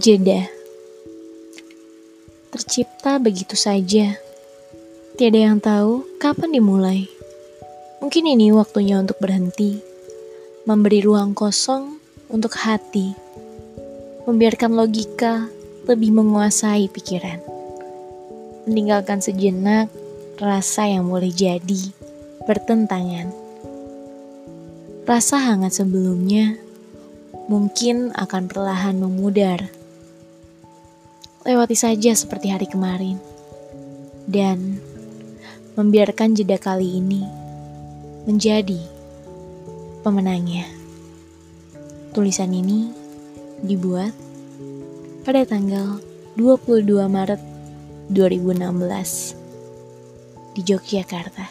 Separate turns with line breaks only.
Jeda tercipta begitu saja. Tiada yang tahu kapan dimulai. Mungkin ini waktunya untuk berhenti, memberi ruang kosong untuk hati, membiarkan logika lebih menguasai pikiran, meninggalkan sejenak rasa yang boleh jadi bertentangan. Rasa hangat sebelumnya mungkin akan perlahan memudar lewati saja seperti hari kemarin, dan membiarkan jeda kali ini menjadi pemenangnya. Tulisan ini dibuat pada tanggal 22 Maret 2016 di Yogyakarta.